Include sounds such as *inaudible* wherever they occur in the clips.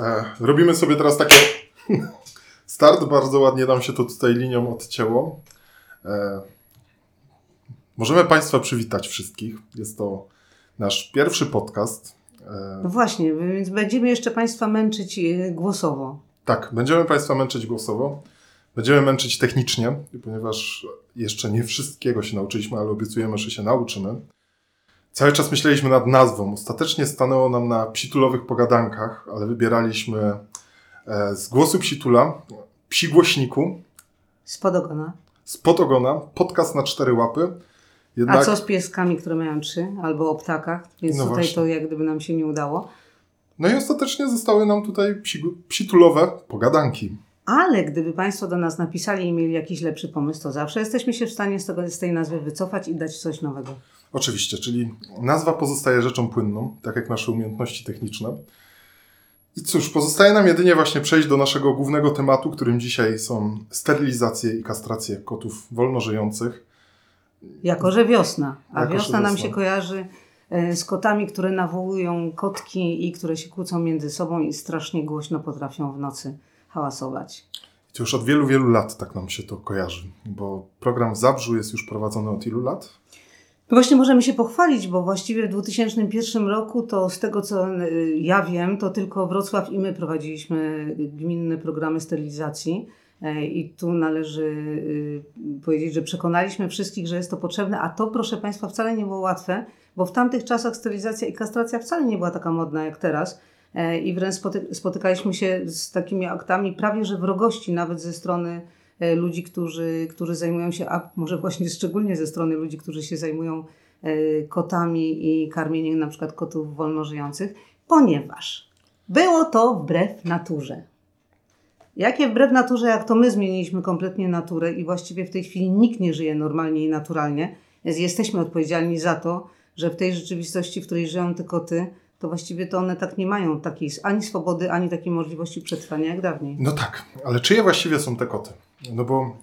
E, robimy sobie teraz takie *laughs* start. Bardzo ładnie nam się to tutaj linią odcięło. E, możemy Państwa przywitać wszystkich. Jest to nasz pierwszy podcast. E, No właśnie, więc będziemy jeszcze Państwa męczyć głosowo. tak, będziemy Państwa męczyć głosowo. Będziemy męczyć technicznie, ponieważ jeszcze nie wszystkiego się nauczyliśmy, ale obiecujemy, że się nauczymy. Cały czas myśleliśmy nad nazwą. Ostatecznie stanęło nam na psitulowych pogadankach, ale wybieraliśmy e, z głosu psitula, psi głośniku, Spod ogona. spod ogona, podcast na cztery łapy. A Jednak co z pieskami, które mają trzy, albo o ptakach? Więc No tutaj właśnie. to jak gdyby nam się nie udało. No i ostatecznie zostały nam tutaj psi, psitulowe pogadanki. Ale gdyby Państwo do nas napisali i mieli jakiś lepszy pomysł, to zawsze jesteśmy się w stanie z, tego, z tej nazwy wycofać i dać coś nowego. Oczywiście, czyli nazwa pozostaje rzeczą płynną, tak jak nasze umiejętności techniczne. I cóż, pozostaje nam jedynie właśnie przejść do naszego głównego tematu, którym dzisiaj są sterylizacje i kastracje kotów wolnożyjących. Jako, że wiosna. A Jako, wiosna nam wiosna. się kojarzy e, z kotami, które nawołują kotki i które się kłócą między sobą i strasznie głośno potrafią w nocy hałasować. To już od wielu, wielu lat tak nam się to kojarzy, bo program w Zabrzu jest już prowadzony od ilu lat? No Właśnie możemy się pochwalić, bo właściwie w 2001 roku to z tego co y, ja wiem, to tylko Wrocław i my prowadziliśmy gminne programy sterylizacji. E, I tu należy y, powiedzieć, że przekonaliśmy wszystkich, że jest to potrzebne, a to proszę Państwa wcale nie było łatwe, bo w tamtych czasach sterylizacja i kastracja wcale nie była taka modna jak teraz. E, I wręcz spoty- spotykaliśmy się z takimi aktami prawie że wrogości nawet ze strony ludzi, którzy, którzy zajmują się, a może właśnie szczególnie ze strony ludzi, którzy się zajmują e, kotami i karmieniem na przykład kotów wolnożyjących, ponieważ było to wbrew naturze. Jakie wbrew naturze, jak to my zmieniliśmy kompletnie naturę i właściwie w tej chwili nikt nie żyje normalnie i naturalnie, więc jesteśmy odpowiedzialni za to, że w tej rzeczywistości, w której żyją te koty, to właściwie to one tak nie mają takiej ani swobody, ani takiej możliwości przetrwania jak dawniej. No tak, ale czyje właściwie są te koty? No bo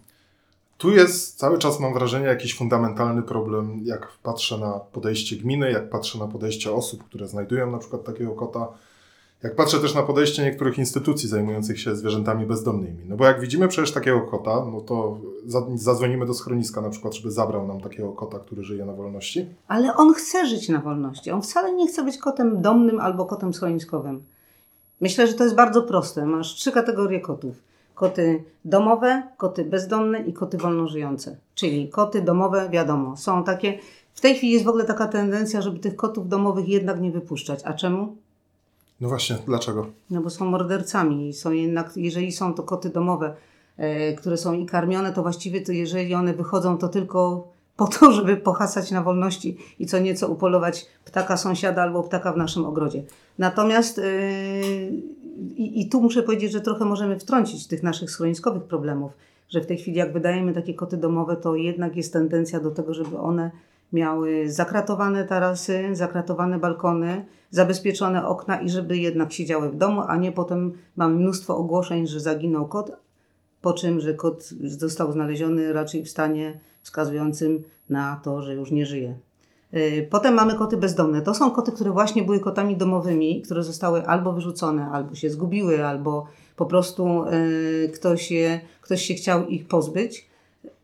tu jest cały czas, mam wrażenie, jakiś fundamentalny problem, jak patrzę na podejście gminy, jak patrzę na podejście osób, które znajdują na przykład takiego kota, jak patrzę też na podejście niektórych instytucji zajmujących się zwierzętami bezdomnymi. No bo jak widzimy przecież takiego kota, no to za- zadzwonimy do schroniska na przykład, żeby zabrał nam takiego kota, który żyje na wolności. Ale on chce żyć na wolności. On wcale nie chce być kotem domnym albo kotem schroniskowym. Myślę, że to jest bardzo proste. Masz trzy kategorie kotów. Koty domowe, koty bezdomne i koty wolnożyjące. Czyli koty domowe, wiadomo, są takie... W tej chwili jest w ogóle taka tendencja, żeby tych kotów domowych jednak nie wypuszczać. A czemu? No właśnie, dlaczego? No bo są mordercami. Są jednak, jeżeli są to koty domowe, e, które są i karmione, to właściwie to jeżeli one wychodzą, to tylko po to, *laughs* żeby pohasać na wolności i co nieco upolować ptaka sąsiada albo ptaka w naszym ogrodzie. Natomiast e, i, i tu muszę powiedzieć, że trochę możemy wtrącić tych naszych schroniskowych problemów, że w tej chwili jak wydajemy takie koty domowe, to jednak jest tendencja do tego, żeby one miały zakratowane tarasy, zakratowane balkony, zabezpieczone okna i żeby jednak siedziały w domu, a nie potem mamy mnóstwo ogłoszeń, że zaginął kot, po czym, że kot został znaleziony raczej w stanie wskazującym na to, że już nie żyje. Yy, Potem mamy koty bezdomne. To są koty, które właśnie były kotami domowymi, które zostały albo wyrzucone, albo się zgubiły, albo po prostu yy, ktoś, je, ktoś się chciał ich pozbyć.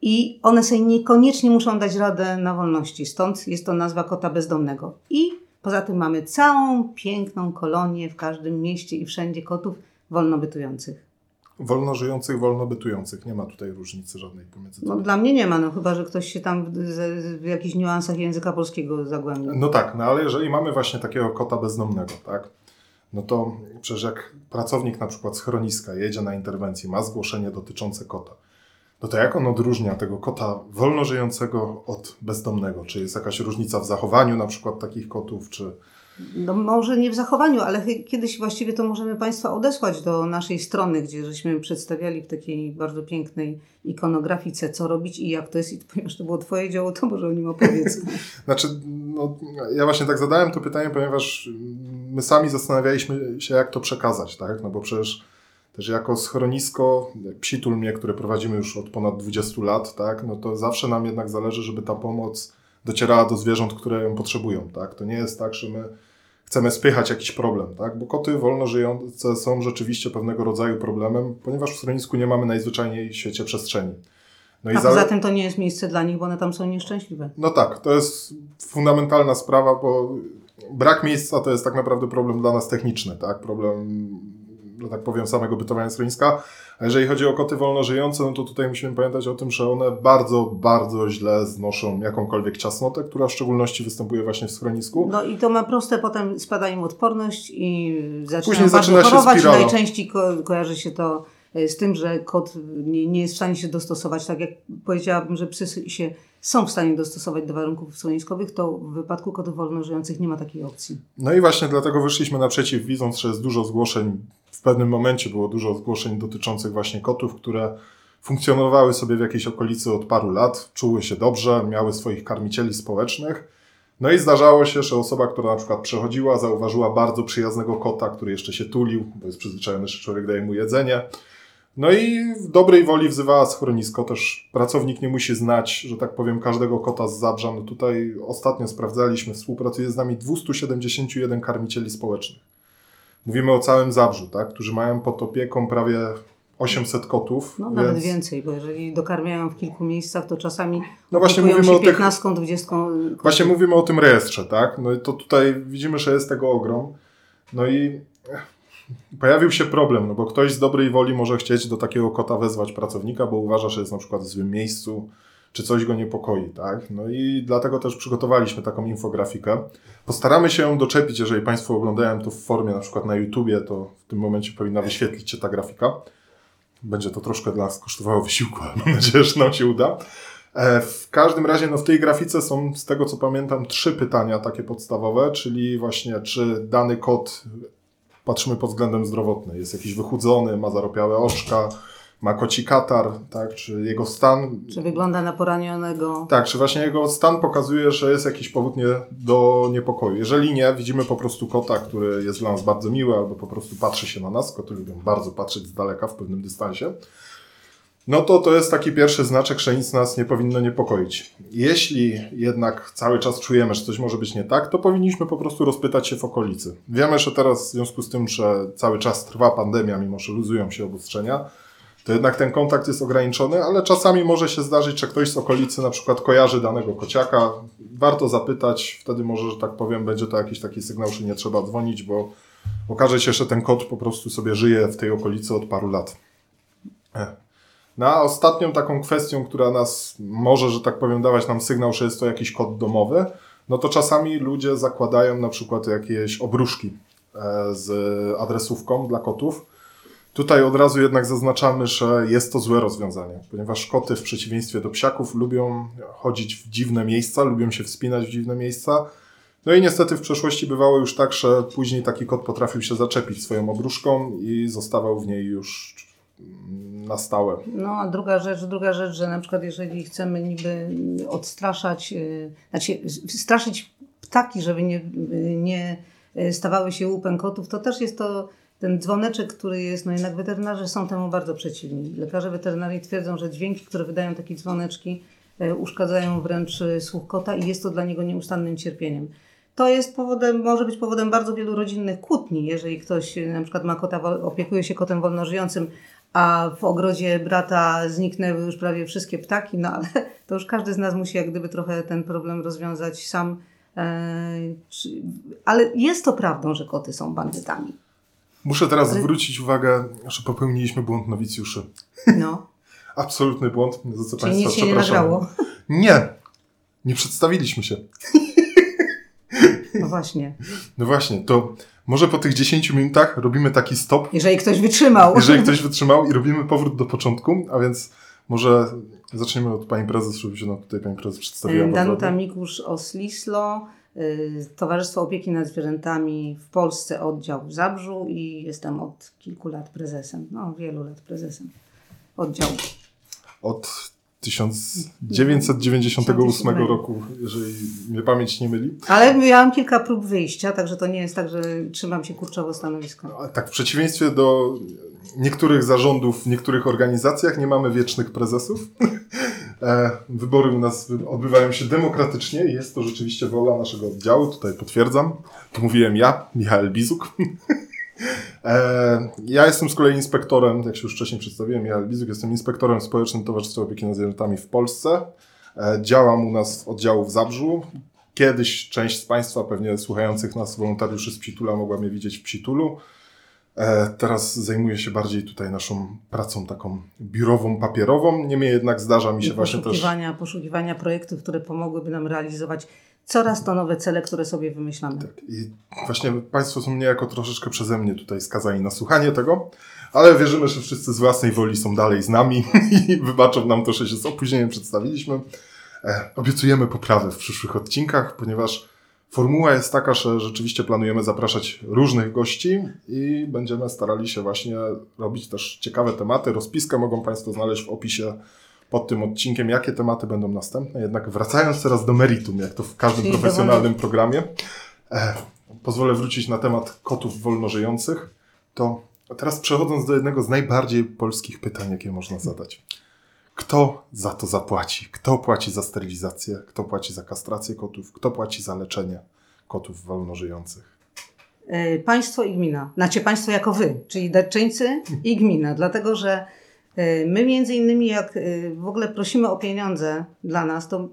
I one sobie niekoniecznie muszą dać radę na wolności. Stąd jest to nazwa kota bezdomnego. I poza tym mamy całą piękną kolonię w każdym mieście i wszędzie kotów wolno bytujących. Wolno żyjących, wolno bytujących. Nie ma tutaj różnicy żadnej pomiędzy No, tymi. dla mnie nie ma, no chyba, że ktoś się tam w, w jakichś niuansach języka polskiego zagłębił. No tak, no ale jeżeli mamy właśnie takiego kota bezdomnego, tak, no to przecież jak pracownik na przykład schroniska jedzie na interwencję, ma zgłoszenie dotyczące kota, no to jak on odróżnia tego kota wolno żyjącego od bezdomnego? Czy jest jakaś różnica w zachowaniu na przykład takich kotów, czy... No, może nie w zachowaniu, ale kiedyś właściwie to możemy Państwa odesłać do naszej strony, gdzie żeśmy przedstawiali w takiej bardzo pięknej ikonografice, co robić i jak to jest. I *laughs* ponieważ to było Twoje dzieło, to może o nim opowiedz. *laughs* Znaczy, no, ja właśnie tak zadałem to pytanie, ponieważ my sami zastanawialiśmy się, jak to przekazać, tak? No bo przecież też jako schronisko, Psi Tulmie, które prowadzimy już od ponad 20 lat, tak? No to zawsze nam jednak zależy, żeby ta pomoc docierała do zwierząt, które ją potrzebują, tak? To nie jest tak, że my chcemy spychać jakiś problem, tak? Bo koty wolno żyjące są rzeczywiście pewnego rodzaju problemem, ponieważ w schronisku nie mamy najzwyczajniej w świecie przestrzeni. No A poza tym to nie jest miejsce dla nich, bo one tam są nieszczęśliwe. No tak, to jest fundamentalna sprawa, bo brak miejsca to jest tak naprawdę problem dla nas techniczny, tak? Problem, że tak powiem, samego bytowania schroniska. A jeżeli chodzi o koty wolno żyjące, no to tutaj musimy pamiętać o tym, że one bardzo, bardzo źle znoszą jakąkolwiek ciasnotę, która w szczególności występuje właśnie w schronisku. No i to ma proste, potem spada im odporność i zaczynają Później zaczyna się chorować. Spirala. Najczęściej ko kojarzy się to e, z tym, że kot nie, nie jest w stanie się dostosować. Tak jak powiedziałabym, że psy się są w stanie dostosować do warunków schroniskowych, to w wypadku kotów wolno żyjących nie ma takiej opcji. No i właśnie dlatego wyszliśmy naprzeciw, widząc, że jest dużo zgłoszeń. W pewnym momencie było dużo zgłoszeń dotyczących właśnie kotów, które funkcjonowały sobie w jakiejś okolicy od paru lat, czuły się dobrze, miały swoich karmicieli społecznych. No i zdarzało się, że osoba, która na przykład przechodziła, zauważyła bardzo przyjaznego kota, który jeszcze się tulił, bo jest przyzwyczajony, że człowiek daje mu jedzenie no i w dobrej woli wzywała schronisko. Też pracownik nie musi znać, że tak powiem, każdego kota z Zabrza. No tutaj ostatnio sprawdzaliśmy, współpracuje z nami 271 karmicieli społecznych. Mówimy o całym Zabrzu, tak? którzy mają pod opieką prawie 800 kotów. No więc... nawet więcej, bo jeżeli dokarmiają w kilku miejscach, to czasami no właśnie mówimy się o 15, tych... 20. Właśnie mówimy o tym rejestrze, tak? No i to tutaj widzimy, że jest tego ogrom. No i pojawił się problem, no bo ktoś z dobrej woli może chcieć do takiego kota wezwać pracownika, bo uważa, że jest na przykład w złym miejscu, czy coś go niepokoi, tak? No i dlatego też przygotowaliśmy taką infografikę. Postaramy się ją doczepić, jeżeli Państwo oglądają to w formie na przykład na YouTubie, to w tym momencie powinna wyświetlić się ta grafika. Będzie to troszkę dla nas kosztowało wysiłku, *laughs* ale mam nadzieję, że nam się uda. E, w każdym razie no w tej grafice są, z tego co pamiętam, trzy pytania takie podstawowe, czyli właśnie czy dany kod patrzymy pod względem zdrowotnym. Jest jakiś wychudzony, ma zaropiałe oczka, ma koci katar, tak, czy jego stan... Czy wygląda na poranionego. Tak, czy właśnie jego stan pokazuje, że jest jakiś powód nie, do niepokoju. Jeżeli nie, widzimy po prostu kota, który jest dla nas bardzo miły, albo po prostu patrzy się na nas. Koty lubią bardzo patrzeć z daleka, w pewnym dystansie no to to jest taki pierwszy znaczek, że nic nas nie powinno niepokoić. Jeśli jednak cały czas czujemy, że coś może być nie tak, to powinniśmy po prostu rozpytać się w okolicy. Wiemy, że teraz w związku z tym, że cały czas trwa pandemia, mimo że luzują się obostrzenia, to jednak ten kontakt jest ograniczony, ale czasami może się zdarzyć, że ktoś z okolicy na przykład kojarzy danego kociaka. Warto zapytać, wtedy może, że tak powiem, będzie to jakiś taki sygnał, że nie trzeba dzwonić, bo okaże się, że ten kot po prostu sobie żyje w tej okolicy od paru lat. No a ostatnią taką kwestią, która nas może, że tak powiem, dawać nam sygnał, że jest to jakiś kod domowy, no to czasami ludzie zakładają na przykład jakieś obruszki e, z adresówką dla kotów. Tutaj od razu jednak zaznaczamy, że jest to złe rozwiązanie, ponieważ koty w przeciwieństwie do psiaków lubią chodzić w dziwne miejsca, lubią się wspinać w dziwne miejsca. No i niestety w przeszłości bywało już tak, że później taki kot potrafił się zaczepić swoją obruszką i zostawał w niej już na stałe. No a druga rzecz, druga rzecz, że na przykład jeżeli chcemy niby odstraszać, yy, znaczy straszyć ptaki, żeby nie, nie stawały się łupem kotów, to też jest to ten dzwoneczek, który jest, no jednak weterynarze są temu bardzo przeciwni. Lekarze weterynarii twierdzą, że dźwięki, które wydają takie dzwoneczki, yy, uszkadzają wręcz słuch kota i jest to dla niego nieustannym cierpieniem. To jest powodem, może być powodem bardzo wielu rodzinnych kłótni, jeżeli ktoś na przykład ma kota, opiekuje się kotem wolnożyjącym, a w ogrodzie brata zniknęły już prawie wszystkie ptaki, no ale to już każdy z nas musi jak gdyby trochę ten problem rozwiązać sam. E, ale jest to prawdą, że koty są bandytami. Muszę teraz ale... zwrócić uwagę, że popełniliśmy błąd nowicjuszy. No. Absolutny błąd, za co Czyli Państwa nic się nie nagrało? Nie. Nie przedstawiliśmy się. *laughs* No właśnie. No właśnie, to może po tych 10 minutach robimy taki stop. Jeżeli ktoś wytrzymał. Jeżeli ktoś wytrzymał i robimy powrót do początku, a więc może zaczniemy od pani prezes, żeby się nam tutaj pani prezes przedstawiła. Danuta Mikusz Oslislo, y, Towarzystwo Opieki nad Zwierzętami w Polsce, oddział w Zabrzu i jestem od kilku lat prezesem, no wielu lat prezesem oddziału. Od 1998 roku, jeżeli mnie pamięć nie myli. Ale miałam kilka prób wyjścia, także to nie jest tak, że trzymam się kurczowo stanowiska. Tak, w przeciwieństwie do niektórych zarządów w niektórych organizacjach nie mamy wiecznych prezesów. *laughs* E, wybory u nas odbywają się demokratycznie i jest to rzeczywiście wola naszego oddziału, tutaj potwierdzam. To mówiłem ja, Michał Bizuk. *laughs* E, ja jestem z kolei inspektorem, jak się już wcześniej przedstawiłem, Michał Bizuk, jestem inspektorem Społecznym Towarzystwa Opieki nad Zwierzętami w Polsce. E, działam u nas w oddziału w Zabrzu. Kiedyś część z Państwa, pewnie słuchających nas wolontariuszy z Psitula, mogła mnie widzieć w Psitulu. E, teraz zajmuję się bardziej tutaj naszą pracą taką biurową, papierową. Niemniej jednak zdarza mi się I właśnie też. poszukiwania, poszukiwania projektów, które pomogłyby nam realizować coraz to nowe cele, które sobie wymyślamy. Tak, I właśnie Państwo są niejako troszeczkę przeze mnie tutaj skazani na słuchanie tego, ale wierzymy, że wszyscy z własnej woli są dalej z nami *laughs* i wybaczą nam to, że się z opóźnieniem przedstawiliśmy. E, obiecujemy poprawę w przyszłych odcinkach, ponieważ formuła jest taka, że rzeczywiście planujemy zapraszać różnych gości i będziemy starali się właśnie robić też ciekawe tematy. Rozpiskę mogą Państwo znaleźć w opisie pod tym odcinkiem, jakie tematy będą następne. Jednak wracając teraz do meritum, jak to w każdym Czyli profesjonalnym programie, e, pozwolę wrócić na temat kotów wolnożyjących. To teraz przechodząc do jednego z najbardziej polskich pytań, jakie można zadać. Kto za to zapłaci? Kto płaci za sterylizację? Kto płaci za kastrację kotów? Kto płaci za leczenie kotów wolnożyjących? E, Państwo i gmina. Znaczy państwo jako wy, czyli darczyńcy i gmina. Dlatego, że my między innymi jak e, w ogóle prosimy o pieniądze dla nas, to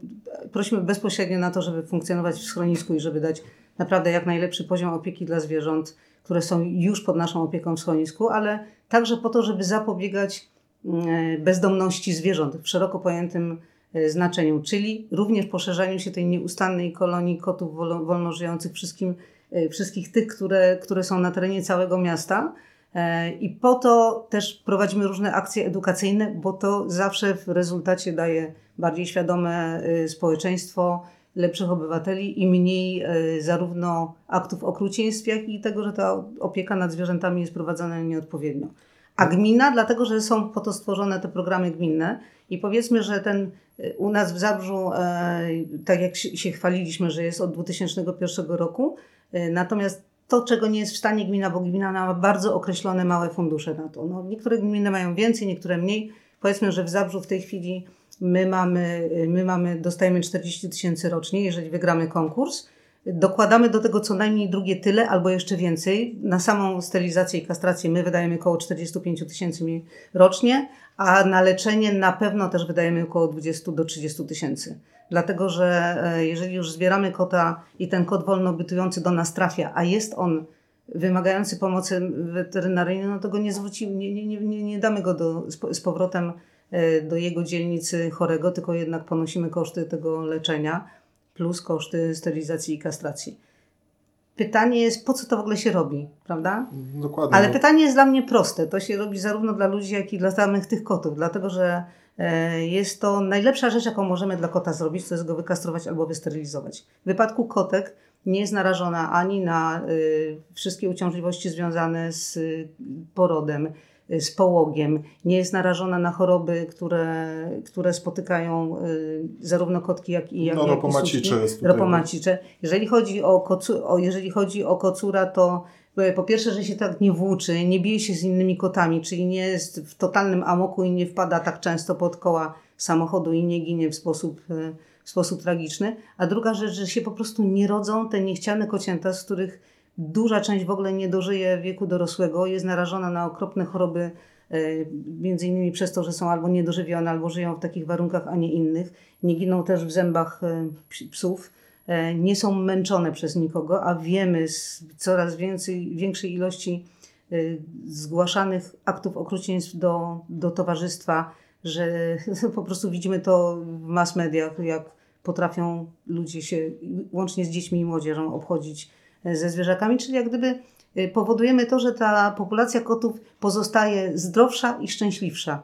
prosimy bezpośrednio na to, żeby funkcjonować w schronisku i żeby dać naprawdę jak najlepszy poziom opieki dla zwierząt, które są już pod naszą opieką w schronisku, ale także po to, żeby zapobiegać mm, bezdomności zwierząt w szeroko pojętym e, znaczeniu, czyli również poszerzaniu się tej nieustannej kolonii kotów wolo- wolnożyjących wszystkim, e, wszystkich tych, które, które są na terenie całego miasta. E, I po to też prowadzimy różne akcje edukacyjne, bo to zawsze w rezultacie daje bardziej świadome e, społeczeństwo, lepszych obywateli i mniej e, zarówno aktów okrucieństw, jak i tego, że ta opieka nad zwierzętami jest prowadzona nieodpowiednio. A gmina, dlatego że są po to stworzone te programy gminne i powiedzmy, że ten e, u nas w Zabrzu, e, tak jak się chwaliliśmy, że jest od 2001 roku, natomiast to, czego nie jest w stanie gmina, bo gmina ma bardzo określone małe fundusze na to. No, niektóre gminy mają więcej, niektóre mniej. Powiedzmy, że w Zabrzu w tej chwili my mamy, my mamy dostajemy 40 tysięcy rocznie, jeżeli wygramy konkurs. Dokładamy do tego co najmniej drugie tyle albo jeszcze więcej. Na samą sterylizację i kastrację my wydajemy około 45 tysięcy rocznie, a na leczenie na pewno też wydajemy około 20 do 30 tysięcy. Dlatego, że e, jeżeli już zbieramy kota i ten kot wolno bytujący do nas trafia, a jest on wymagający pomocy weterynaryjnej, no to go nie zwrócimy, nie, nie, nie, nie, damy go do, z powrotem e, do jego dzielnicy chorego, tylko jednak ponosimy koszty tego leczenia plus koszty sterylizacji i kastracji. Pytanie jest, po co to w ogóle się robi, prawda? Dokładnie. Ale pytanie jest dla mnie proste. To się robi zarówno dla ludzi, jak i dla samych tych kotów, dlatego że e, jest to najlepsza rzecz, jaką możemy dla kota zrobić, to jest go wykastrować albo wysterylizować. W wypadku kotek nie jest narażona ani na y, wszystkie uciążliwości związane z y, porodem, z połogiem, nie jest narażona na choroby, które, które spotykają y, zarówno kotki, jak i jak, No, jak i ropomacicze. Jeżeli chodzi o, kocu, o, jeżeli chodzi o kocura, to e, po pierwsze, że się tak nie włóczy, nie bije się z innymi kotami, czyli nie jest w totalnym amoku i nie wpada tak często pod koła samochodu i nie ginie w sposób, w sposób tragiczny. A druga rzecz, że się po prostu nie rodzą te niechciane kocięta, z których duża część w ogóle nie dożyje wieku dorosłego, jest narażona na okropne choroby, e, między innymi przez to, że są albo niedożywione, albo żyją w takich warunkach, a nie innych. Nie giną też w zębach e, ps- psów e, nie są męczone przez nikogo, a wiemy z coraz więcej, większej ilości zgłaszanych aktów okrucieństw do, do towarzystwa, że *laughs* po prostu widzimy to w mass mediach, jak potrafią ludzie się, łącznie z dziećmi i młodzieżą, obchodzić ze zwierzakami, czyli jak gdyby e, powodujemy to, że ta populacja kotów pozostaje zdrowsza i szczęśliwsza.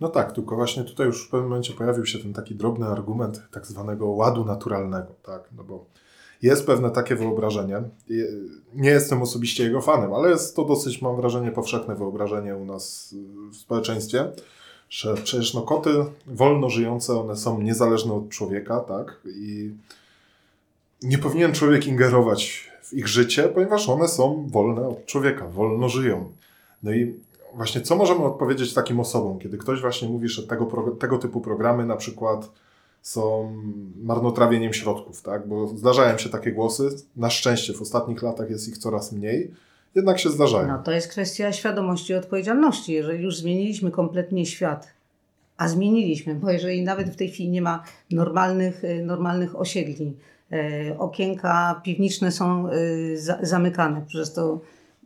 No tak, tylko właśnie tutaj już w pewnym momencie pojawił się ten taki drobny argument tak zwanego ładu naturalnego, tak, no bo jest pewne takie wyobrażenie, nie jestem osobiście jego fanem, ale jest to dosyć, mam wrażenie, powszechne wyobrażenie u nas y, w społeczeństwie, że przecież no koty wolno żyjące, one są niezależne od człowieka, tak, i nie powinien człowiek ingerować ich życie, ponieważ one są wolne od człowieka, wolno żyją. No i właśnie co możemy odpowiedzieć takim osobom, kiedy ktoś właśnie mówi, że tego, tego typu programy na przykład są marnotrawieniem środków, tak? Bo zdarzają się takie głosy. Na szczęście w ostatnich latach jest ich coraz mniej, jednak się zdarzają. No to jest kwestia świadomości i odpowiedzialności. Jeżeli już zmieniliśmy kompletnie świat, a zmieniliśmy, bo jeżeli nawet w tej chwili nie ma normalnych, y, normalnych osiedli, okienka piwniczne są y, zamykane, przez to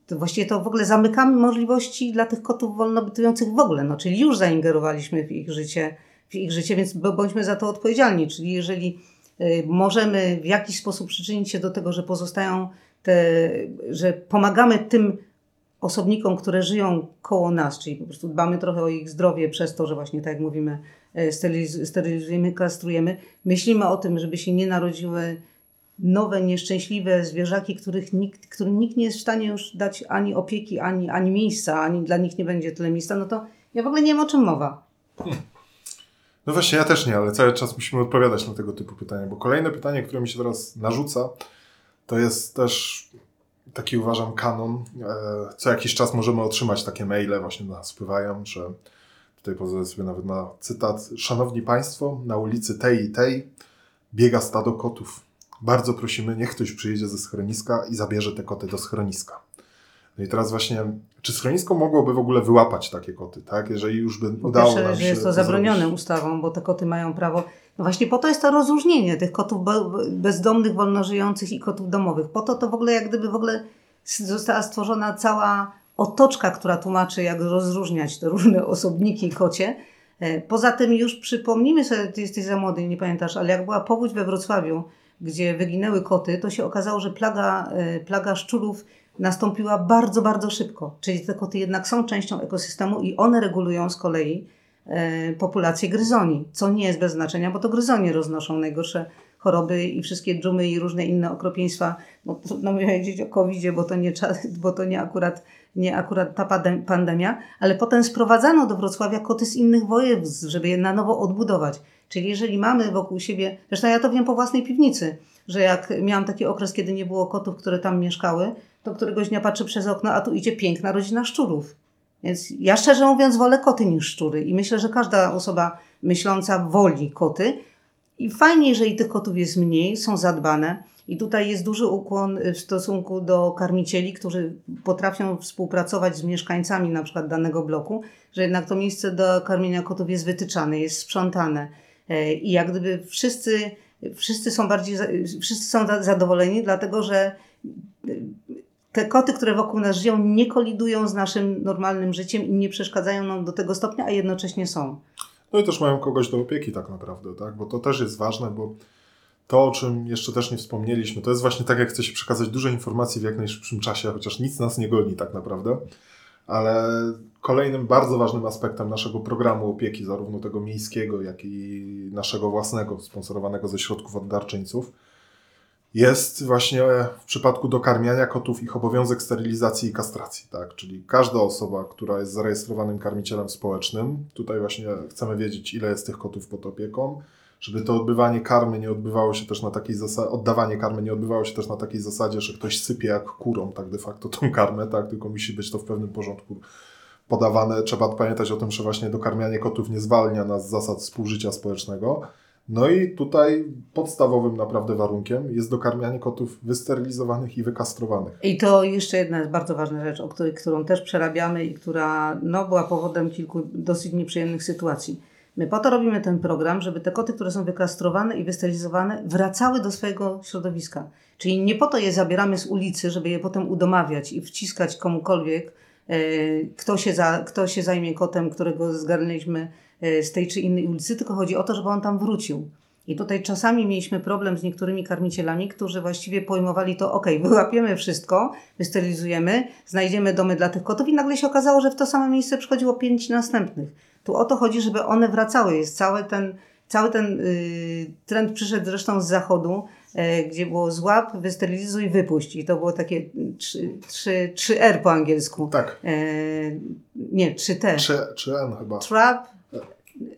to właściwie to w ogóle zamykamy możliwości dla tych kotów wolnobytujących w ogóle, no, czyli już zaingerowaliśmy w ich życie, w ich życie, więc bądźmy za to odpowiedzialni. Czyli jeżeli y, możemy w jakiś sposób przyczynić się do tego, że pozostają te, że pomagamy tym osobnikom, które żyją koło nas, czyli po prostu dbamy trochę o ich zdrowie przez to, że właśnie tak jak mówimy, sterylizujemy, kastrujemy. Myślimy o tym, żeby się nie narodziły nowe, nieszczęśliwe zwierzaki, których nikt, którym nikt nie jest w stanie już dać ani opieki, ani, ani miejsca, ani dla nich nie będzie tyle miejsca, no to ja w ogóle nie wiem o czym mowa. No właśnie, ja też nie, ale cały czas musimy odpowiadać na tego typu pytania, bo kolejne pytanie, które mi się teraz narzuca, to jest też taki uważam kanon. E, co jakiś czas możemy otrzymać takie maile, właśnie nas spływają, że tutaj pozwolę sobie nawet na cytat. Szanowni Państwo, na ulicy tej i tej biega stado kotów. Bardzo prosimy, niech ktoś przyjedzie ze schroniska i zabierze te koty do schroniska. No i teraz właśnie, czy schronisko mogłoby w ogóle wyłapać takie koty, tak? Jeżeli już by po udało pierwsze, nam się że jest to, zabronione zrobić. ustawą, bo te koty mają prawo. No właśnie po to jest to rozróżnienie tych kotów bezdomnych, wolnożyjących i kotów domowych. Po to to w ogóle jak gdyby w ogóle została stworzona cała otoczka, która tłumaczy, jak rozróżniać te różne osobniki kocie. E, poza tym już przypomnijmy sobie, ty jesteś za młody, nie pamiętasz, ale jak była powódź we Wrocławiu, gdzie wyginęły koty, to się okazało, że plaga, e, plaga szczurów nastąpiła bardzo, bardzo szybko. Czyli te koty jednak są częścią ekosystemu i one regulują z kolei e, populację gryzoni, co nie jest bez znaczenia, bo to gryzonie roznoszą najgorsze choroby i wszystkie dżumy i różne inne okropieństwa. No, trudno powiedzieć o covid bo to nie, bo to nie akurat, nie akurat ta pandemia, ale potem sprowadzano do Wrocławia koty z innych województw, żeby je na nowo odbudować. Czyli jeżeli mamy wokół siebie, zresztą ja to wiem po własnej piwnicy, że jak miałam taki okres, kiedy nie było kotów, które tam mieszkały, to któregoś dnia patrzę przez okno, a tu idzie piękna rodzina szczurów. Więc ja szczerze mówiąc wolę koty niż szczury i myślę, że każda osoba myśląca woli koty. I fajnie, jeżeli tych kotów jest mniej, są zadbane. I tutaj jest duży ukłon w stosunku do karmicieli, którzy potrafią współpracować z mieszkańcami na przykład danego bloku, że jednak to miejsce do karmienia kotów jest wytyczane, jest sprzątane E, I jak gdyby wszyscy, wszyscy są bardziej, wszyscy są zadowoleni, dlatego że e, te koty, które wokół nas żyją, nie kolidują z naszym normalnym życiem i nie przeszkadzają nam do tego stopnia, a jednocześnie są. No i też mają kogoś do opieki tak naprawdę, tak? Bo to też jest ważne, bo to, o czym jeszcze też nie wspomnieliśmy, to jest właśnie tak, jak chce się przekazać dużo informacji w jak najszybszym czasie, chociaż nic nas nie goni tak naprawdę ale kolejnym bardzo ważnym aspektem naszego programu opieki, zarówno tego miejskiego, jak i naszego własnego, sponsorowanego ze środków od darczyńców, jest właśnie w przypadku dokarmiania kotów ich obowiązek sterylizacji i kastracji. Tak? Czyli każda osoba, która jest zarejestrowanym karmicielem społecznym, tutaj właśnie chcemy wiedzieć, ile jest tych kotów pod opieką, żeby to odbywanie karmy nie odbywało się też na takiej zasadzie, oddawanie karmy nie odbywało się też na takiej zasadzie, że ktoś sypie jak kurą tak de facto tą karmę, tak, tylko musi być to w pewnym porządku podawane. Trzeba pamiętać o tym, że właśnie dokarmianie kotów nie zwalnia nas z zasad współżycia społecznego. No i tutaj podstawowym naprawdę warunkiem jest dokarmianie kotów wysterylizowanych i wykastrowanych. I to jeszcze jedna jest bardzo ważna rzecz, o której, którą też przerabiamy i która no, była powodem kilku dosyć nieprzyjemnych sytuacji My po to robimy ten program, żeby te koty, które są wykastrowane i wysterylizowane, wracały do swojego środowiska. Czyli nie po to je zabieramy z ulicy, żeby je potem udomawiać i wciskać komukolwiek, e, kto się, za, kto się zajmie kotem, którego zgarnęliśmy e, z tej czy innej ulicy, tylko chodzi o to, żeby on tam wrócił. I tutaj czasami mieliśmy problem z niektórymi karmicielami, którzy właściwie pojmowali to, ok, wyłapiemy wszystko, wystylizujemy, znajdziemy domy dla tych kotów i nagle się okazało, że w to samo miejsce przychodziło pięć następnych. Tu o to chodzi, żeby one wracały. Jest cały ten, cały ten yy, trend przyszedł zresztą z zachodu, yy, gdzie było złap, wysterylizuj, wypuść. I to było takie 3, 3, r po angielsku. Tak. Yy, nie, 3T. 3, 3N chyba. Trap,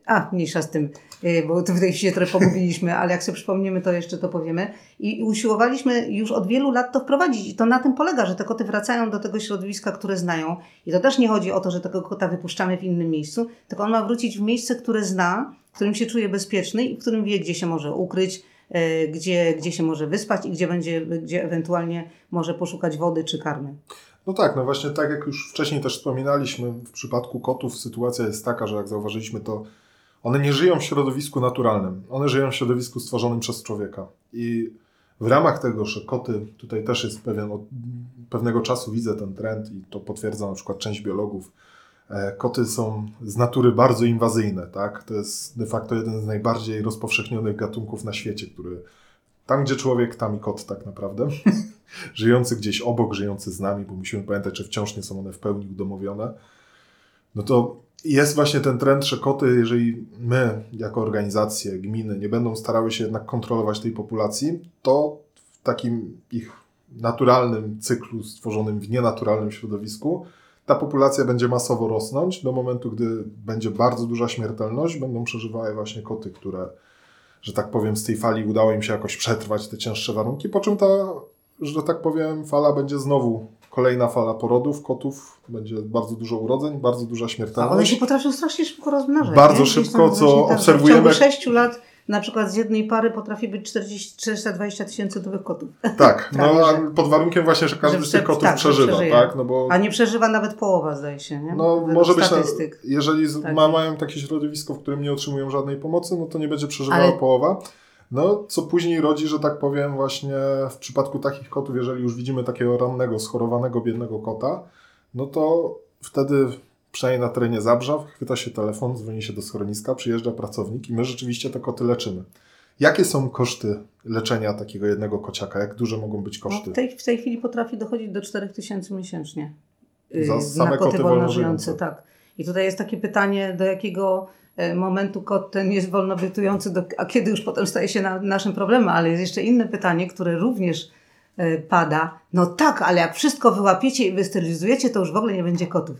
a, mniejsza z tym, y, bo tutaj się trochę pomówiliśmy, ale jak sobie przypomniemy, to jeszcze to powiemy. I usiłowaliśmy już od wielu lat to wprowadzić. I to na tym polega, że te koty wracają do tego środowiska, które znają. I to też nie chodzi o to, że tego kota wypuszczamy w innym miejscu, tylko on ma wrócić w miejsce, które zna, w którym się czuje bezpieczny i w którym wie, gdzie się może ukryć, y, gdzie, gdzie się może wyspać i gdzie będzie, gdzie ewentualnie może poszukać wody czy karmy. No tak, no właśnie tak jak już wcześniej też wspominaliśmy, w przypadku kotów sytuacja jest taka, że jak zauważyliśmy to, one nie żyją w środowisku naturalnym, one żyją w środowisku stworzonym przez człowieka. I w ramach tego, że koty, tutaj też jest pewien, od pewnego czasu widzę ten trend i to potwierdza na przykład część biologów, e, koty są z natury bardzo inwazyjne, tak? To jest de facto jeden z najbardziej rozpowszechnionych gatunków na świecie, który tam, gdzie człowiek, tam i kot tak naprawdę. *laughs* żyjący gdzieś obok, żyjący z nami, bo musimy pamiętać, że wciąż nie są one w pełni udomowione. No to jest właśnie ten trend, że koty, jeżeli my, jako organizacje, gminy, nie będą starały się jednak kontrolować tej populacji, to w takim ich naturalnym cyklu stworzonym w nienaturalnym środowisku, ta populacja będzie masowo rosnąć do momentu, gdy będzie bardzo duża śmiertelność, będą przeżywały właśnie koty, które że tak powiem, z tej fali udało im się jakoś przetrwać te cięższe warunki, po czym ta, że tak powiem, fala będzie znowu kolejna fala porodów kotów, będzie bardzo dużo urodzeń, bardzo duża śmiertelność. A one się potrafią strasznie szybko rozmnażać. Bardzo nie? szybko, co tak, obserwujemy. W ciągu 6 lat na przykład z jednej pary potrafi być 40, 420 tysięcy nowych kotów. Tak, no *laughs* a pod warunkiem właśnie, że każdy że z tych kotów tak, przeżywa, tak? No bo... A nie przeżywa nawet połowa, zdaje się, nie? No Według może być, na, jeżeli tak. ma, mają takie środowisko, w którym nie otrzymują żadnej pomocy, no to nie będzie przeżywała Ale... połowa. No, co później rodzi, że tak powiem, właśnie w przypadku takich kotów, jeżeli już widzimy takiego rannego, schorowanego, biednego kota, no to wtedy przynajmniej na terenie Zabrza, chwyta się telefon, dzwoni się do schroniska, przyjeżdża pracownik i my rzeczywiście te koty leczymy. Jakie są koszty leczenia takiego jednego kociaka? Jak duże mogą być koszty? No w, tej, w tej chwili potrafi dochodzić do 4000 miesięcznie. Za y, same na koty, koty. Tak. I tutaj jest takie pytanie, do jakiego momentu kot ten jest wolnobytujący, do, a kiedy już potem staje się na, naszym problemem. Ale jest jeszcze inne pytanie, które również e, pada. No tak, ale jak wszystko wyłapiecie i wystylizujecie, to już w ogóle nie będzie kotów.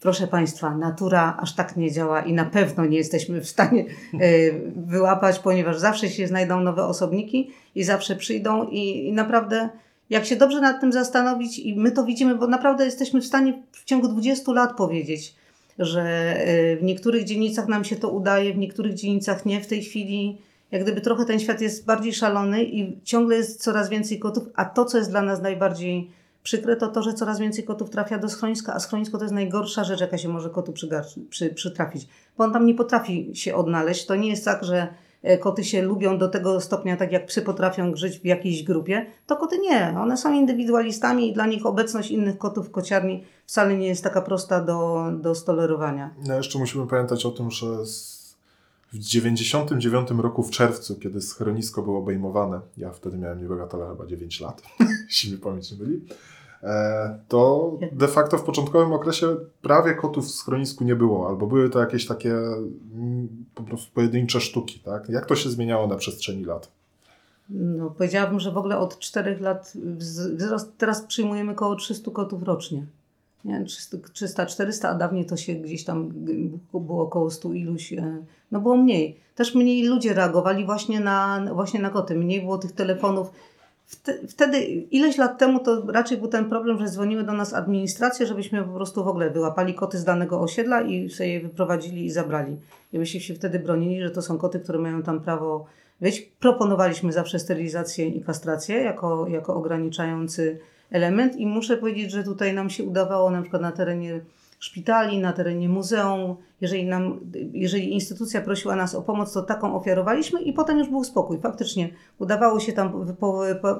Proszę Państwa, natura aż tak nie działa i na pewno nie jesteśmy w stanie e, wyłapać, ponieważ zawsze się znajdą nowe osobniki i zawsze przyjdą i, i naprawdę jak się dobrze nad tym zastanowić i my to widzimy, bo naprawdę jesteśmy w stanie w ciągu 20 lat powiedzieć, że e, w niektórych dzielnicach nam się to udaje, w niektórych dzielnicach nie. W tej chwili jak gdyby trochę ten świat jest bardziej szalony i ciągle jest coraz więcej kotów, a to, co jest dla nas najbardziej Przykre to to, że coraz więcej kotów trafia do schroniska, a schronisko to jest najgorsza rzecz, jaka się może kotu przy, przytrafić, bo on tam nie potrafi się odnaleźć. To nie jest tak, że koty się lubią do tego stopnia, tak jak psy potrafią żyć w jakiejś grupie, to koty nie. One są indywidualistami i dla nich obecność innych kotów w kociarni wcale nie jest taka prosta do, do stolerowania. No jeszcze musimy pamiętać o tym, że w 99 roku w czerwcu, kiedy schronisko było obejmowane, ja wtedy miałem niebagatele chyba 9 lat, *laughs* jeśli mi pamięć nie byli, E, to de facto w początkowym okresie prawie kotów w schronisku nie było, albo były to jakieś takie mm, po prostu pojedyncze sztuki, tak? Jak to się zmieniało na przestrzeni lat? No, powiedziałabym, że w ogóle od czterech lat wzrost, teraz przyjmujemy około 300 kotów rocznie. Nie? 300, 400, a dawniej to się gdzieś tam było około 100 iluś, e, no było mniej. Też mniej ludzie reagowali właśnie na, właśnie na koty, mniej było tych telefonów Wtedy, ileś lat temu, to raczej był ten problem, że dzwoniły do nas administracje, żebyśmy po prostu w ogóle wyłapali koty z danego osiedla i sobie je wyprowadzili i zabrali. I myśmy się wtedy bronili, że to są koty, które mają tam prawo być. Proponowaliśmy zawsze sterylizację i kastrację jako, jako ograniczający element i muszę powiedzieć, że tutaj nam się udawało na przykład na terenie szpitali, na terenie muzeum. Jeżeli, nam, jeżeli instytucja prosiła nas o pomoc, to taką ofiarowaliśmy i potem już był spokój. Faktycznie udawało się tam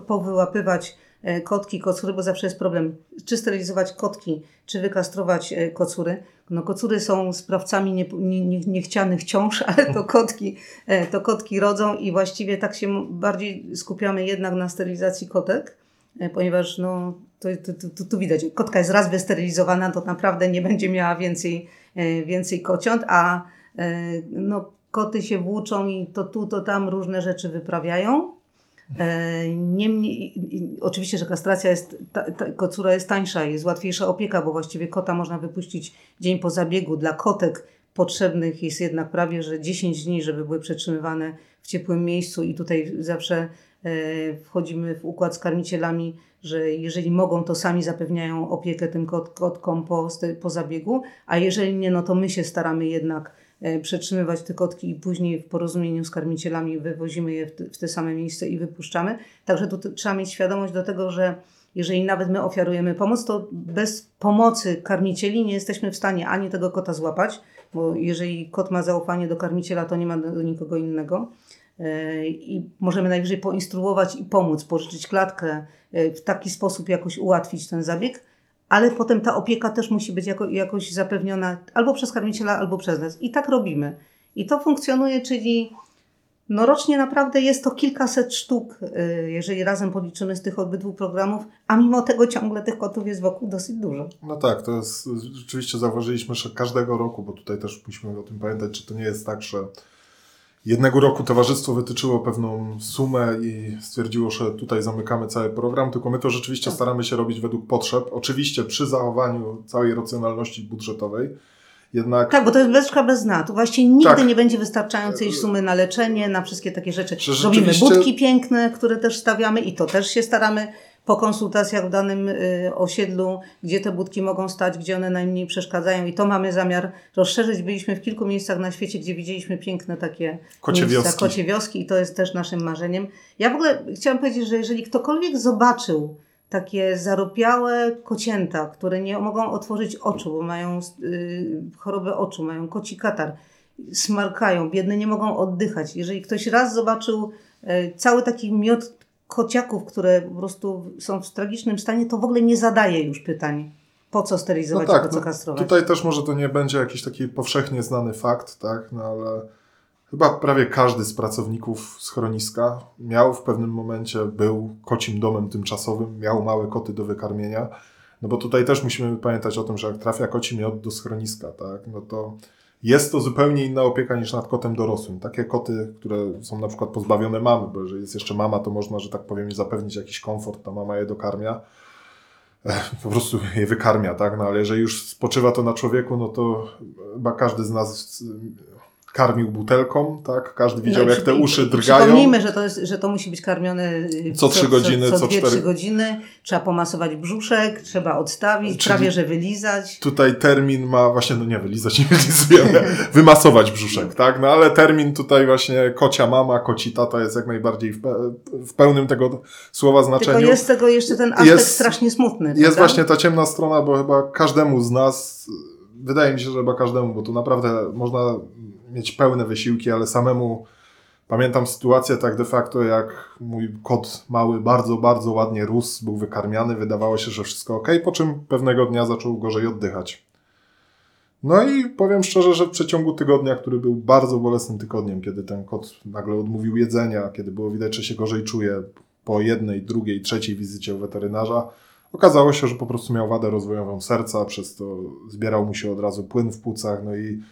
powyłapywać e, kotki, kocury, bo zawsze jest problem, czy sterylizować kotki, czy wykastrować e, kocury. No, kocury są sprawcami nie, nie, niechcianych ciąż, ale to kotki, e, to kotki rodzą i właściwie tak się bardziej skupiamy jednak na sterylizacji kotek, ponieważ no, to, to, to, tu widać, kotka jest raz wysterylizowana, to naprawdę nie będzie miała więcej, e, więcej kociąt, a e, no, koty się włóczą i to tu, to tam różne rzeczy wyprawiają. E, niemniej, oczywiście, że kastracja jest, ta, ta, kocura jest tańsza, jest łatwiejsza opieka, bo właściwie kota można wypuścić dzień po zabiegu. Dla kotek potrzebnych jest jednak prawie, że 10 dni, żeby były przetrzymywane w ciepłym miejscu i tutaj zawsze wchodzimy w układ z karmicielami, że jeżeli mogą, to sami zapewniają opiekę tym kot, kotkom po, po zabiegu, a jeżeli nie, no to my się staramy jednak e, przetrzymywać te kotki i później w porozumieniu z karmicielami wywozimy je w te, w te same miejsce i wypuszczamy. Także tu trzeba mieć świadomość do tego, że jeżeli nawet my ofiarujemy pomoc, to bez pomocy karmicieli nie jesteśmy w stanie ani tego kota złapać, bo jeżeli kot ma zaufanie do karmiciela, to nie ma do nikogo innego. E, I możemy najwyżej poinstruować i pomóc, pożyczyć klatkę, e, w taki sposób jakoś ułatwić ten zabieg, ale potem ta opieka też musi być jako, jakoś zapewniona albo przez karmiciela, albo przez nas. I tak robimy. I to funkcjonuje, czyli no rocznie naprawdę jest to kilkaset sztuk, y, jeżeli razem policzymy z tych obydwu programów, a mimo tego ciągle tych kotów jest wokół dosyć dużo. No tak, to jest, rzeczywiście zauważyliśmy, że każdego roku, bo tutaj też musimy o tym pamiętać, czy to nie jest tak, że jednego roku towarzystwo wytyczyło pewną sumę i stwierdziło, że tutaj zamykamy cały program, tylko my to rzeczywiście tak. staramy się robić według potrzeb, oczywiście przy zachowaniu całej racjonalności budżetowej, jednak... Tak, bo to jest beczka bez dna. Tu właściwie nigdy tak. nie będzie wystarczającej sumy na leczenie, na wszystkie takie rzeczy. Robimy budki piękne, które też stawiamy i to też się staramy po konsultacjach w danym y, osiedlu, gdzie te budki mogą stać, gdzie one najmniej przeszkadzają i to mamy zamiar rozszerzyć. Byliśmy w kilku miejscach na świecie, gdzie widzieliśmy piękne takie kocie miejsca, wioski. kocie wioski i to jest też naszym marzeniem. Ja w ogóle chciałam powiedzieć, że jeżeli ktokolwiek zobaczył takie zaropiałe kocięta, które nie mogą otworzyć oczu, bo mają y, chorobę oczu, mają koci katar, smarkają, biedne nie mogą oddychać. Jeżeli ktoś raz zobaczył y, cały taki miot kociaków, które po prostu są w tragicznym stanie, to w ogóle nie zadaje już pytań. Po co sterylizować, no tak, po co no kastrować? No, tutaj też może to nie będzie jakiś taki powszechnie znany fakt, tak, no ale Chyba prawie każdy z pracowników schroniska miał w pewnym momencie, był kocim domem tymczasowym, miał małe koty do wykarmienia. No bo tutaj też musimy pamiętać o tym, że jak trafia koci miod do schroniska, tak, no to jest to zupełnie inna opieka niż nad kotem dorosłym. Takie koty, które są na przykład pozbawione mamy, bo jeżeli jest jeszcze mama, to można, że tak powiem, zapewnić jakiś komfort, ta mama je dokarmia po prostu je wykarmia, tak? No ale jeżeli już spoczywa to na człowieku, no to chyba każdy z nas karmił butelką, tak? Każdy widział, no, jak te uszy drgają. Przypomnijmy, że to, jest, że to musi być karmione y, co trzy godziny, co, co, co 4 godziny. Trzeba pomasować brzuszek, trzeba odstawić, Czyli prawie że wylizać. Tutaj termin ma właśnie, no nie, wylizać nie *laughs* wylizujemy, wymasować brzuszek, tak? No ale termin tutaj właśnie kocia mama, koci tata jest jak najbardziej w, pe w pełnym tego słowa znaczeniu. Tylko jest tego jeszcze ten aspekt jest, strasznie smutny. Jest prawda? właśnie ta ciemna strona, bo chyba każdemu z nas wydaje mi się, że chyba każdemu, bo tu naprawdę można mieć pełne wysiłki, ale samemu pamiętam sytuację tak de facto, jak mój kot mały bardzo, bardzo ładnie rósł, był wykarmiany, wydawało się, że wszystko ok, po czym pewnego dnia zaczął gorzej oddychać. No i powiem szczerze, że w przeciągu tygodnia, który był bardzo bolesnym tygodniem, kiedy ten kot nagle odmówił jedzenia, kiedy było widać, że się gorzej czuje po jednej, drugiej, trzeciej wizycie u weterynarza, okazało się, że po prostu miał wadę rozwojową serca, przez to zbierał mu się od razu płyn w płucach, no i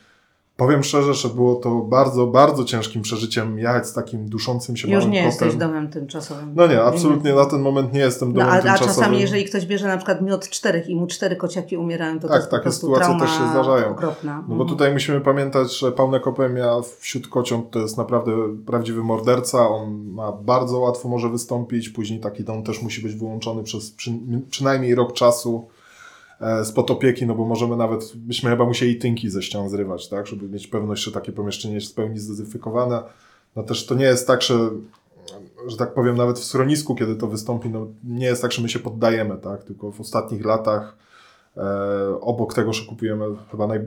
Powiem szczerze, że było to bardzo, bardzo ciężkim przeżyciem jechać z takim duszącym się Już małym nie kotem. jesteś domem tymczasowym. No nie, absolutnie na ten moment nie jestem domem no, a, tymczasowym. A czasami, jeżeli ktoś bierze na przykład miod czterech i mu cztery kociaki umierają, to tak, to jest takie sytuacje też się zdarzają. Okropna. No bo mhm. tutaj musimy pamiętać, że pełnekopemia wśród kociąg to jest naprawdę prawdziwy morderca. On ma bardzo łatwo może wystąpić, później taki dom też musi być wyłączony przez przy, przynajmniej rok czasu spod opieki, no bo możemy nawet, byśmy chyba musieli tynki ze ścian zrywać, tak, żeby mieć pewność, że takie pomieszczenie jest w pełni zdezynfekowane. No też to nie jest tak, że, że tak powiem, nawet w schronisku, kiedy to wystąpi, no nie jest tak, że my się poddajemy, tak, tylko w ostatnich latach e, obok tego, że kupujemy chyba naj,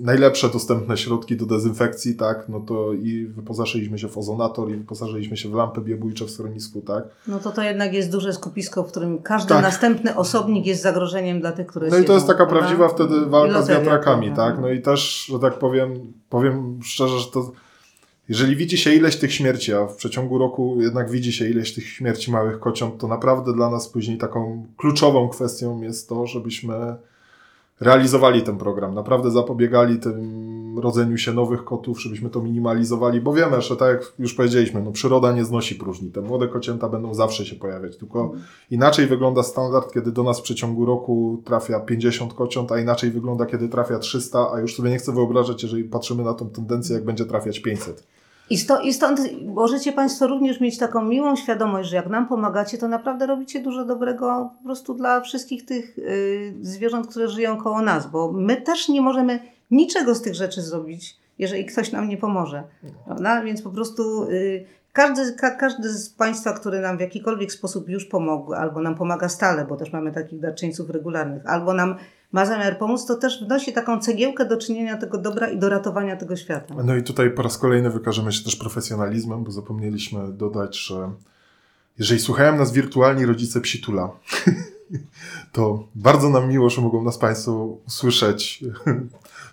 najlepsze dostępne środki do dezynfekcji, tak, no to i wyposażyliśmy się w ozonator i wyposażyliśmy się w lampy biobójcze w schronisku, tak. No to to jednak jest duże skupisko, w którym każdy tak. następny osobnik jest zagrożeniem dla tych, które No i to jest taka prawdziwa wtedy walka z wiatrakami, tak, no i też, że tak powiem, powiem szczerze, że to jeżeli widzi się ileś tych śmierci, a w przeciągu roku jednak widzi się ileś tych śmierci małych kociąt, to naprawdę dla nas później taką kluczową kwestią jest to, żebyśmy realizowali ten program, naprawdę zapobiegali tym rodzeniu się nowych kotów, żebyśmy to minimalizowali, bo wiemy, że tak jak już powiedzieliśmy, no przyroda nie znosi próżni, te młode kocięta będą zawsze się pojawiać, tylko inaczej wygląda standard, kiedy do nas w przeciągu roku trafia 50 kociąt, a inaczej wygląda, kiedy trafia 300, a już sobie nie chcę wyobrażać, jeżeli patrzymy na tą tendencję, jak będzie trafiać 500. I, sto, I stąd możecie Państwo również mieć taką miłą świadomość, że jak nam pomagacie, to naprawdę robicie dużo dobrego po prostu dla wszystkich tych y, zwierząt, które żyją koło nas, bo my też nie możemy niczego z tych rzeczy zrobić, jeżeli ktoś nam nie pomoże. Prawda? Więc po prostu y, każdy, ka, każdy z Państwa, który nam w jakikolwiek sposób już pomógł, albo nam pomaga stale, bo też mamy takich darczyńców regularnych, albo nam ma zamiar pomóc, to też wnosi taką cegiełkę do czynienia tego dobra i do ratowania tego świata. No i tutaj po raz kolejny wykażemy się też profesjonalizmem, bo zapomnieliśmy dodać, że jeżeli słuchają nas wirtualni rodzice Psitula, *laughs* to bardzo nam miło, że mogą nas Państwo usłyszeć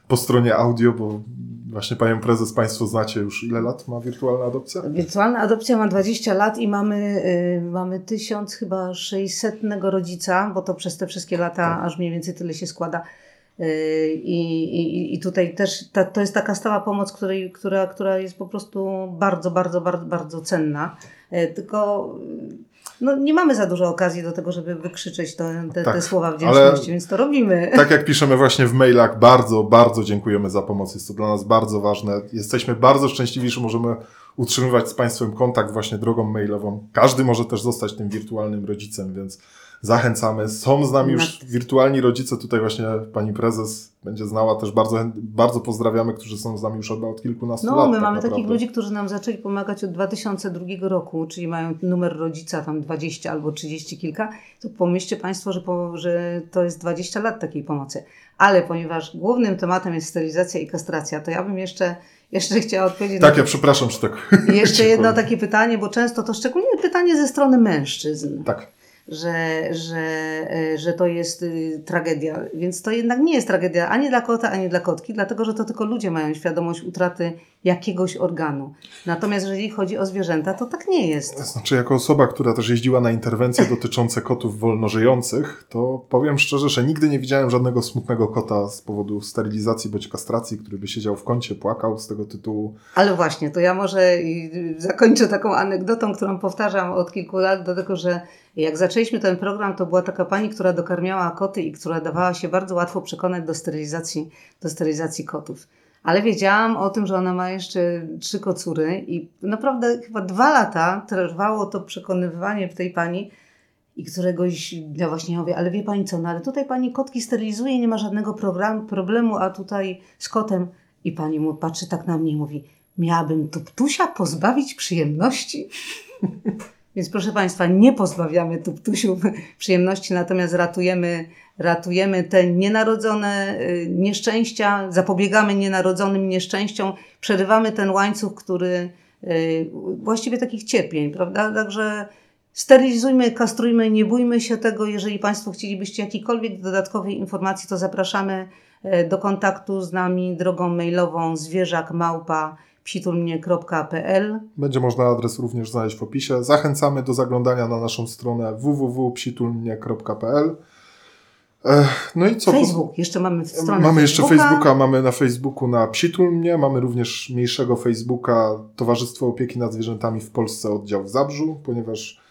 po stronie audio, bo właśnie Panią Prezes Państwo znacie już ile lat ma wirtualna adopcja? Wirtualna adopcja ma 20 lat i mamy, y, mamy 1000 chyba 600 rodzica, bo to przez te wszystkie lata Tak. aż mniej więcej tyle się składa. Y, I, i, I tutaj też ta, to jest taka stała pomoc, której, która, która jest po prostu bardzo, bardzo, bardzo, bardzo cenna. Y, Tylko no, nie mamy za dużo okazji do tego, żeby wykrzyczeć te, te, Tak, te słowa wdzięczności, więc to robimy. Tak jak piszemy właśnie w mailach, bardzo, bardzo dziękujemy za pomoc. Jest to dla nas bardzo ważne. Jesteśmy bardzo szczęśliwi, że możemy utrzymywać z Państwem kontakt właśnie drogą mailową. Każdy może też zostać tym wirtualnym rodzicem, więc zachęcamy. Są z nami już wirtualni rodzice. Tutaj właśnie Pani Prezes będzie znała też bardzo, bardzo pozdrawiamy, którzy są z nami już od, od kilkunastu No, lat. my tak mamy naprawdę. takich ludzi, którzy nam zaczęli pomagać od 2002 roku, czyli mają numer rodzica tam 20 albo 30 kilka, to pomyślcie Państwo, że, po, że to jest 20 lat takiej pomocy. Ale ponieważ głównym tematem jest sterylizacja i kastracja, to ja bym jeszcze, jeszcze chciała odpowiedzieć Tak, na ja przepraszam, że tak. Jeszcze *laughs* jedno takie pytanie, bo często to szczególnie pytanie ze strony mężczyzn Tak. Że, że, e, że to jest y, tragedia. Więc to jednak nie jest tragedia ani dla kota, ani dla kotki, dlatego że to tylko ludzie mają świadomość utraty jakiegoś organu. Natomiast jeżeli chodzi o zwierzęta, to tak nie jest. Znaczy, jako osoba, która też jeździła na interwencje *laughs* dotyczące kotów wolnożyjących, to powiem szczerze, że nigdy nie widziałem żadnego smutnego kota z powodu sterylizacji bądź kastracji, który by siedział w kącie, płakał z tego tytułu. Ale właśnie, to ja może zakończę taką anegdotą, którą powtarzam od kilku lat, dlatego że jak zaczęliśmy ten program, to była taka pani, która dokarmiała koty i która dawała się bardzo łatwo przekonać do sterylizacji, do sterylizacji kotów. Ale wiedziałam o tym, że ona ma jeszcze trzy kocury i naprawdę chyba dwa lata trwało to przekonywanie tej pani i któregoś dnia właśnie mówię, ale wie pani co, no ale tutaj pani kotki sterylizuje, nie ma żadnego problemu, a tutaj z kotem i pani mu patrzy tak na mnie i mówi, miałabym tuptusia pozbawić przyjemności? *laughs* Więc proszę Państwa, nie pozbawiamy tuptusiów przyjemności, natomiast ratujemy, ratujemy te nienarodzone y, nieszczęścia, zapobiegamy nienarodzonym nieszczęściom, przerywamy ten łańcuch, który y, właściwie takich cierpień, prawda? Także sterylizujmy, kastrujmy, nie bójmy się tego. Jeżeli Państwo chcielibyście jakiejkolwiek dodatkowej informacji, to zapraszamy e, do kontaktu z nami drogą mailową zwierzakmałpa Będzie można adres również znaleźć w opisie. Zachęcamy do zaglądania na naszą stronę www.psitulnie.pl. No i co? Facebook, jeszcze mamy stronę Mamy jeszcze Facebooka. Facebooka, mamy na Facebooku na Psitulnie, mamy również mniejszego Facebooka Towarzystwo Opieki nad Zwierzętami w Polsce oddział w Zabrzu, ponieważ,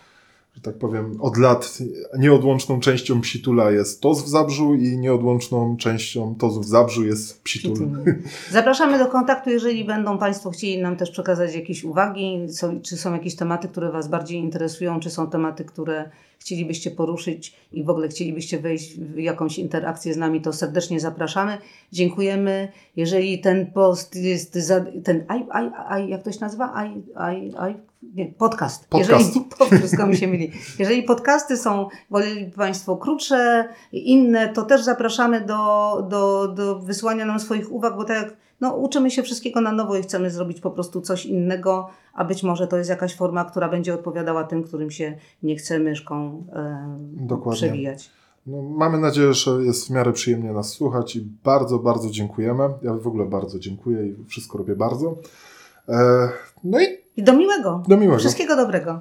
że tak powiem, od lat nieodłączną częścią Psitula jest TOZ w Zabrzu i nieodłączną częścią TOZ w Zabrzu jest Psitul. Psitulnie. *laughs* Zapraszamy do kontaktu, jeżeli będą Państwo chcieli nam też przekazać jakieś uwagi, są, czy są jakieś tematy, które Was bardziej interesują, czy są tematy, które chcielibyście poruszyć i w ogóle chcielibyście wejść w jakąś interakcję z nami, to serdecznie zapraszamy. Dziękujemy. Jeżeli ten post jest, za, ten, I, I, I, jak to się nazywa? I, I, I, nie, podcast. Podcast. Jeżeli, *laughs* po, wszystko mi się myli. Jeżeli podcasty są, woleli Państwo krótsze, inne, to też zapraszamy do, do, do wysłania nam swoich uwag, bo tak jak no, uczymy się wszystkiego na nowo i chcemy zrobić po prostu coś innego, a być może to jest jakaś forma, która będzie odpowiadała tym, którym się nie chce myszką e, Dokładnie. przewijać. No, mamy nadzieję, że jest w miarę przyjemnie nas słuchać i bardzo, bardzo dziękujemy. Ja w ogóle bardzo dziękuję i wszystko robię bardzo. E, no i I do miłego. do miłego. Wszystkiego dobrego.